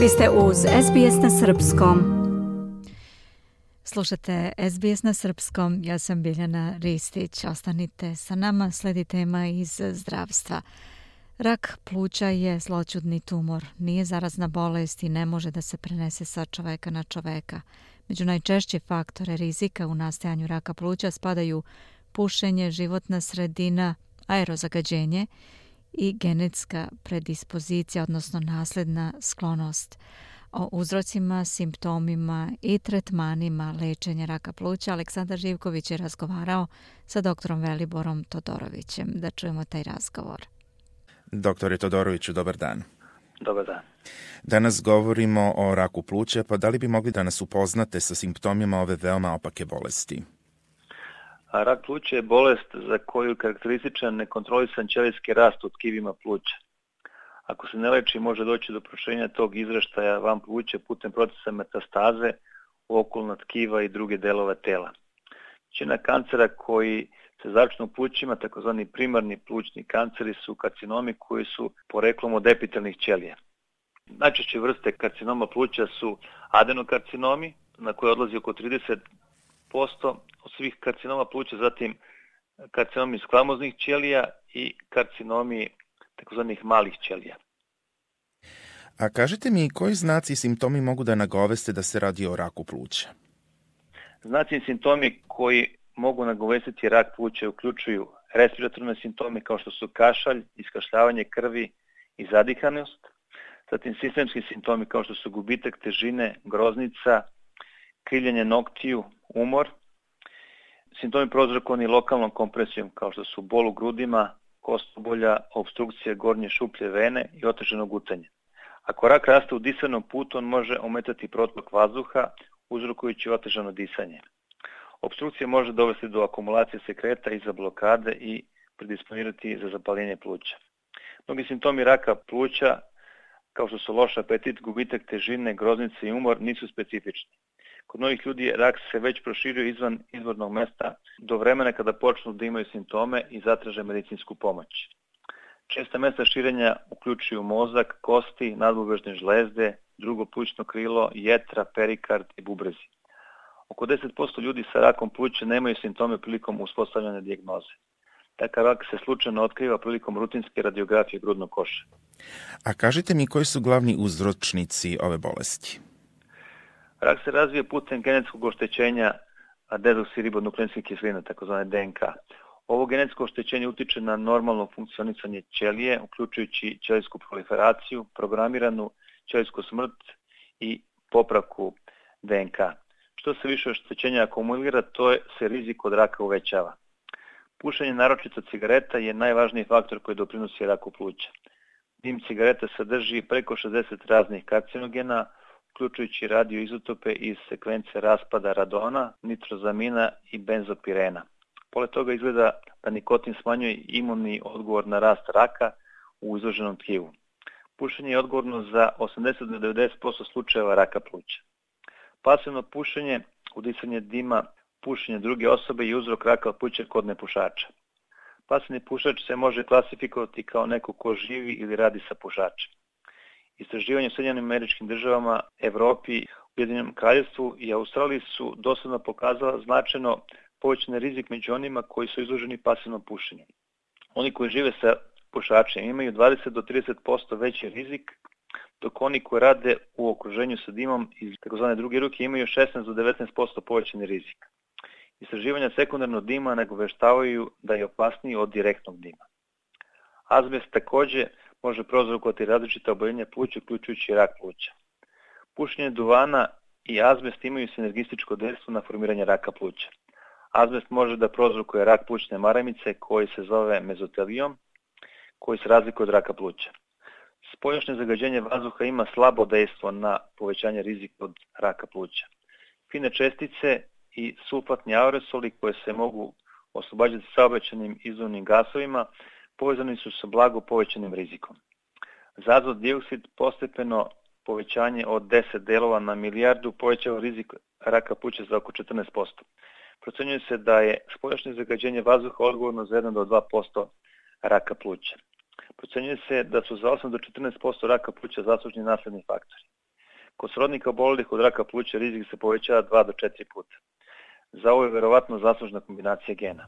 Vi ste uz SBS na Srpskom. Slušate SBS na Srpskom, ja sam Biljana Ristić. Ostanite sa nama, sledi tema iz zdravstva. Rak pluća je zloćudni tumor, nije zarazna bolest i ne može da se prenese sa čoveka na čoveka. Među najčešće faktore rizika u nastajanju raka pluća spadaju pušenje, životna sredina, aerozagađenje i genetska predispozicija, odnosno nasledna sklonost. O uzrocima, simptomima i tretmanima lečenja raka pluća Aleksandar Živković je razgovarao sa doktorom Veliborom Todorovićem. Da čujemo taj razgovor. Doktore Todoroviću, dobar dan. Dobar dan. Danas govorimo o raku pluća, pa da li bi mogli da nas upoznate sa simptomima ove veoma opake bolesti? A rak pluća je bolest za koju karakterističan nekontrolisan ćelijski rast u tkivima pluća. Ako se ne leči, može doći do prošenja tog izraštaja van pluća putem procesa metastaze u okolna tkiva i druge delove tela. Većina kancera koji se začnu plućima, takozvani primarni plućni kanceri su karcinomi koji su poreklom od epitelnih ćelija. Najčešće vrste karcinoma pluća su adenokarcinomi, na koje odlazi oko 30% od svih karcinoma pluća, zatim karcinomi sklamoznih ćelija i karcinomi takozvanih malih ćelija. A kažete mi koji znaci i simptomi mogu da nagoveste da se radi o raku pluća? Znaci i simptomi koji mogu nagovestiti rak pluća uključuju respiratorne simptome kao što su kašalj, iskašljavanje krvi i zadihanost, zatim sistemski simptomi kao što su gubitak težine, groznica, krivljenje noktiju, umor, simptomi prozrokovani lokalnom kompresijom kao što su bol u grudima, kostobolja, obstrukcija gornje šuplje vene i oteženo gutanje. Ako rak raste u disanom putu, on može ometati protok vazduha, uzrokujući otežano disanje. Obstrukcija može dovesti do akumulacije sekreta iza blokade i predisponirati za zapaljenje pluća. Mnogi simptomi raka pluća, kao što su loš apetit, gubitak težine, groznice i umor, nisu specifični. Kod novih ljudi rak se već proširio izvan izvornog mesta do vremena kada počnu da imaju simptome i zatraže medicinsku pomoć. Česta mesta širenja uključuju mozak, kosti, nadbubežne žlezde, drugo plućno krilo, jetra, perikard i bubrezi. Oko 10% ljudi sa rakom pluća nemaju simptome prilikom uspostavljanja dijagnoze. Takav rak se slučajno otkriva prilikom rutinske radiografije grudnog koša. A kažite mi koji su glavni uzročnici ove bolesti? Rak se razvije putem genetskog oštećenja dezoksiribonukleinske kisline, takozvane DNK. Ovo genetsko oštećenje utiče na normalno funkcionisanje ćelije, uključujući ćelijsku proliferaciju, programiranu ćelijsku smrt i popravku DNK. Što se više oštećenja akumulira, to je, se rizik od raka uvećava. Pušenje naročito cigareta je najvažniji faktor koji doprinosi raku pluća. Dim cigareta sadrži preko 60 raznih karcinogena, uključujući radioizotope iz sekvence raspada radona, nitrozamina i benzopirena. Pored toga izgleda da nikotin smanjuje imunni odgovor na rast raka u izloženom tkivu. Pušenje je odgovorno za 80 do 90% slučajeva raka pluća. Pasivno pušenje, udisanje dima, pušenje druge osobe i uzrok raka pluća kod nepušača. Pasivni pušač se može klasifikovati kao neko ko živi ili radi sa pušačem. Istraživanje u Sjedinjenim američkim državama, Evropi, Ujedinjenom kraljevstvu i Australiji su dosadno pokazala značajno povećan rizik među onima koji su izloženi pasivnom pušenju. Oni koji žive sa pušačem imaju 20 do 30% veći rizik, dok oni koji rade u okruženju sa dimom iz takozvane druge ruke imaju 16 do 19% povećani rizik. Istraživanja sekundarnog dima nagoveštavaju da je opasniji od direktnog dima. Azbest takođe može prozrokovati različite oboljenja pluća, uključujući rak pluća. Pušenje duvana i azbest imaju sinergističko dejstvo na formiranje raka pluća. Azbest može da prozrokuje rak plućne maramice koji se zove mezotelijom, koji se razlikuje od raka pluća. Spoljašnje zagađenje vazduha ima slabo dejstvo na povećanje rizika od raka pluća. Fine čestice i sulfatni aerosoli koje se mogu oslobađati saobraćenim izvornim gasovima povezani su sa blago povećanim rizikom. Za azot dioksid postepeno povećanje od 10 delova na milijardu povećava rizik raka pluća za oko 14%. Procenjuje se da je spoljašnje zagađenje vazduha odgovorno za 1 do 2% raka pluća. Procenjuje se da su za 8 do 14% raka pluća zaslužni nasledni faktori. Kod srodnika obolelih od raka pluća rizik se povećava 2 do 4 puta. Za ovo je verovatno zaslužna kombinacija gena.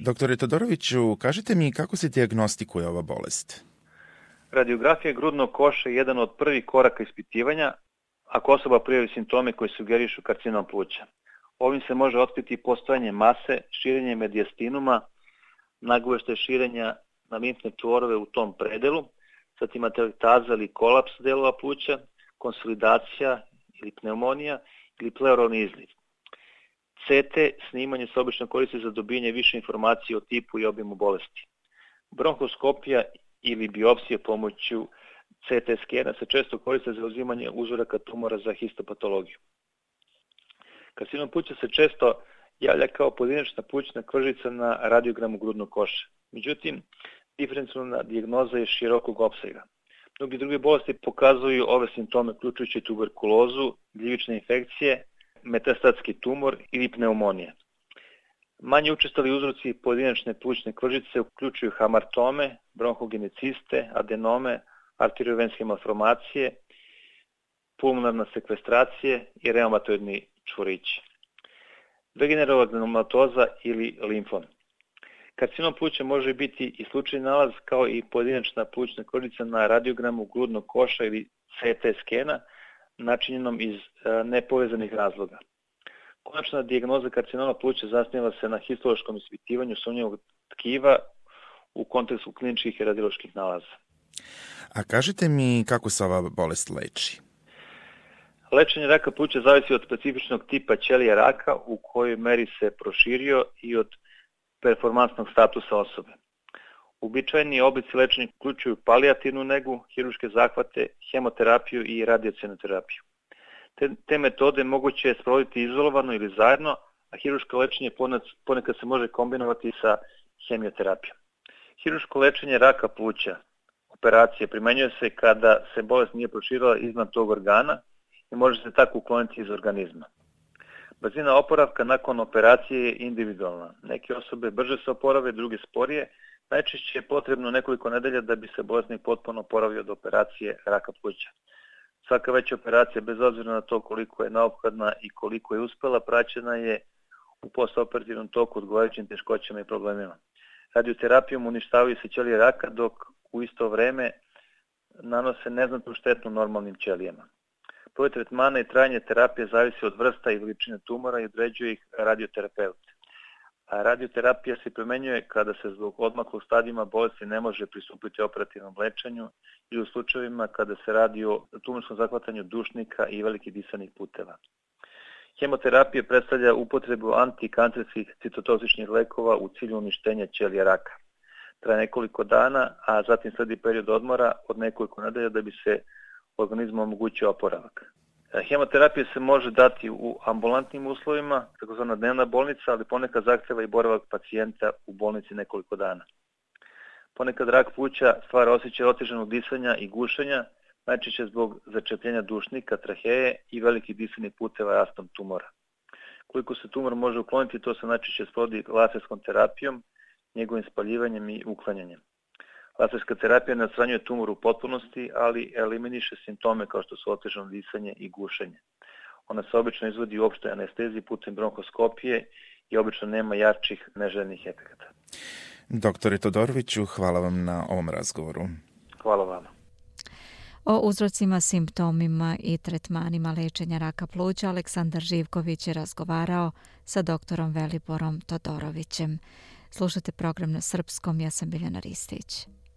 Doktore Todoroviću, kažite mi kako se diagnostikuje ova bolest? Radiografija grudnog koša je jedan od prvih koraka ispitivanja ako osoba prijavi simptome koji sugerišu karcinom pluća. Ovim se može otkriti postojanje mase, širenje medijastinuma, nagovešte širenja na limfne čvorove u tom predelu, zatim atelektaza ili kolaps delova pluća, konsolidacija ili pneumonija ili pleuralni izliv. CT snimanje se obično koristi za dobijanje više informacije o tipu i obimu bolesti. Bronhoskopija ili biopsija pomoću CT skena se često koriste za uzimanje uzoraka tumora za histopatologiju. Karcinom pluća se često javlja kao pojedinačna plućna kvržica na radiogramu grudnog koša. Međutim, diferencijalna dijagnoza je širokog opsega. Mnogi druge bolesti pokazuju ove simptome, uključujući tuberkulozu, gljivične infekcije, metastatski tumor ili pneumonija. Manje učestali uzroci pojedinačne plućne kvržice uključuju hamartome, bronhogeneciste, adenome, arteriovenske malformacije, pulmonarna sekvestracije i reumatoidni čvorići. Vegenerovagnumatoza ili limfom. Karcinom pluća može biti i slučajni nalaz kao i pojedinačna plućna kvržica na radiogramu grudnog koša ili CT skena, načinjenom iz e, nepovezanih razloga. Konačna dijagnoza karcinoma pluća zasniva se na histološkom ispitivanju sumnjivog tkiva u kontekstu kliničkih i radioloških nalaza. A kažite mi kako se ova bolest leči? Lečenje raka pluća zavisi od specifičnog tipa ćelija raka u kojoj meri se proširio i od performansnog statusa osobe. Uobičajeni oblici lečenja uključuju palijativnu negu, hiruške zahvate, hemoterapiju i radiocenoterapiju. Te, te metode moguće je sprovoditi izolovano ili zajedno, a hiruško lečenje ponekad se može kombinovati sa hemioterapijom. Hiruško lečenje raka pluća operacije primenjuje se kada se bolest nije proširila iznad tog organa i može se tako ukloniti iz organizma. Brzina oporavka nakon operacije je individualna. Neke osobe brže se oporave, druge sporije. Najčešće je potrebno nekoliko nedelja da bi se bolesnik potpuno oporavio od operacije raka pluća. Svaka veća operacija, bez obzira na to koliko je neophodna i koliko je uspela, praćena je u postoperativnom toku odgovarajućim teškoćama i problemima. Radioterapijom uništavaju se ćelije raka, dok u isto vreme nanose neznatnu štetnu normalnim ćelijama. Broj tretmana i trajanje terapije zavisi od vrsta i veličine tumora i određuje ih radioterapeut. A radioterapija se primenjuje kada se zbog odmaklog stadijima bolesti ne može pristupiti operativnom lečenju i u slučajevima kada se radi o tumorskom zahvatanju dušnika i velikih disanih puteva. Hemoterapija predstavlja upotrebu antikancerskih citotoksičnih lekova u cilju uništenja ćelija raka. Traje nekoliko dana, a zatim sledi period odmora od nekoliko nedelja da bi se organizmu omogućio oporavak. E, hemoterapija se može dati u ambulantnim uslovima, takozvana dnevna bolnica, ali ponekad zahteva i boravak pacijenta u bolnici nekoliko dana. Ponekad rak pluća stvara osjećaj oteženog disanja i gušenja, najčešće zbog začepljenja dušnika, traheje i velikih disanih puteva rastom tumora. Koliko se tumor može ukloniti, to se najčešće sprovodi laserskom terapijom, njegovim spaljivanjem i uklanjanjem. Laserska terapija ne odstranjuje tumor u potpunosti, ali eliminiše simptome kao što su otežano disanje i gušenje. Ona se obično izvodi u opštoj anesteziji putem bronhoskopije i obično nema jačih neželjenih efekata. Doktore Todoroviću, hvala vam na ovom razgovoru. Hvala vama. O uzrocima, simptomima i tretmanima lečenja raka pluća Aleksandar Živković je razgovarao sa doktorom Veliborom Todorovićem. Slušate program na srpskom, ja sam Biljana Ristić.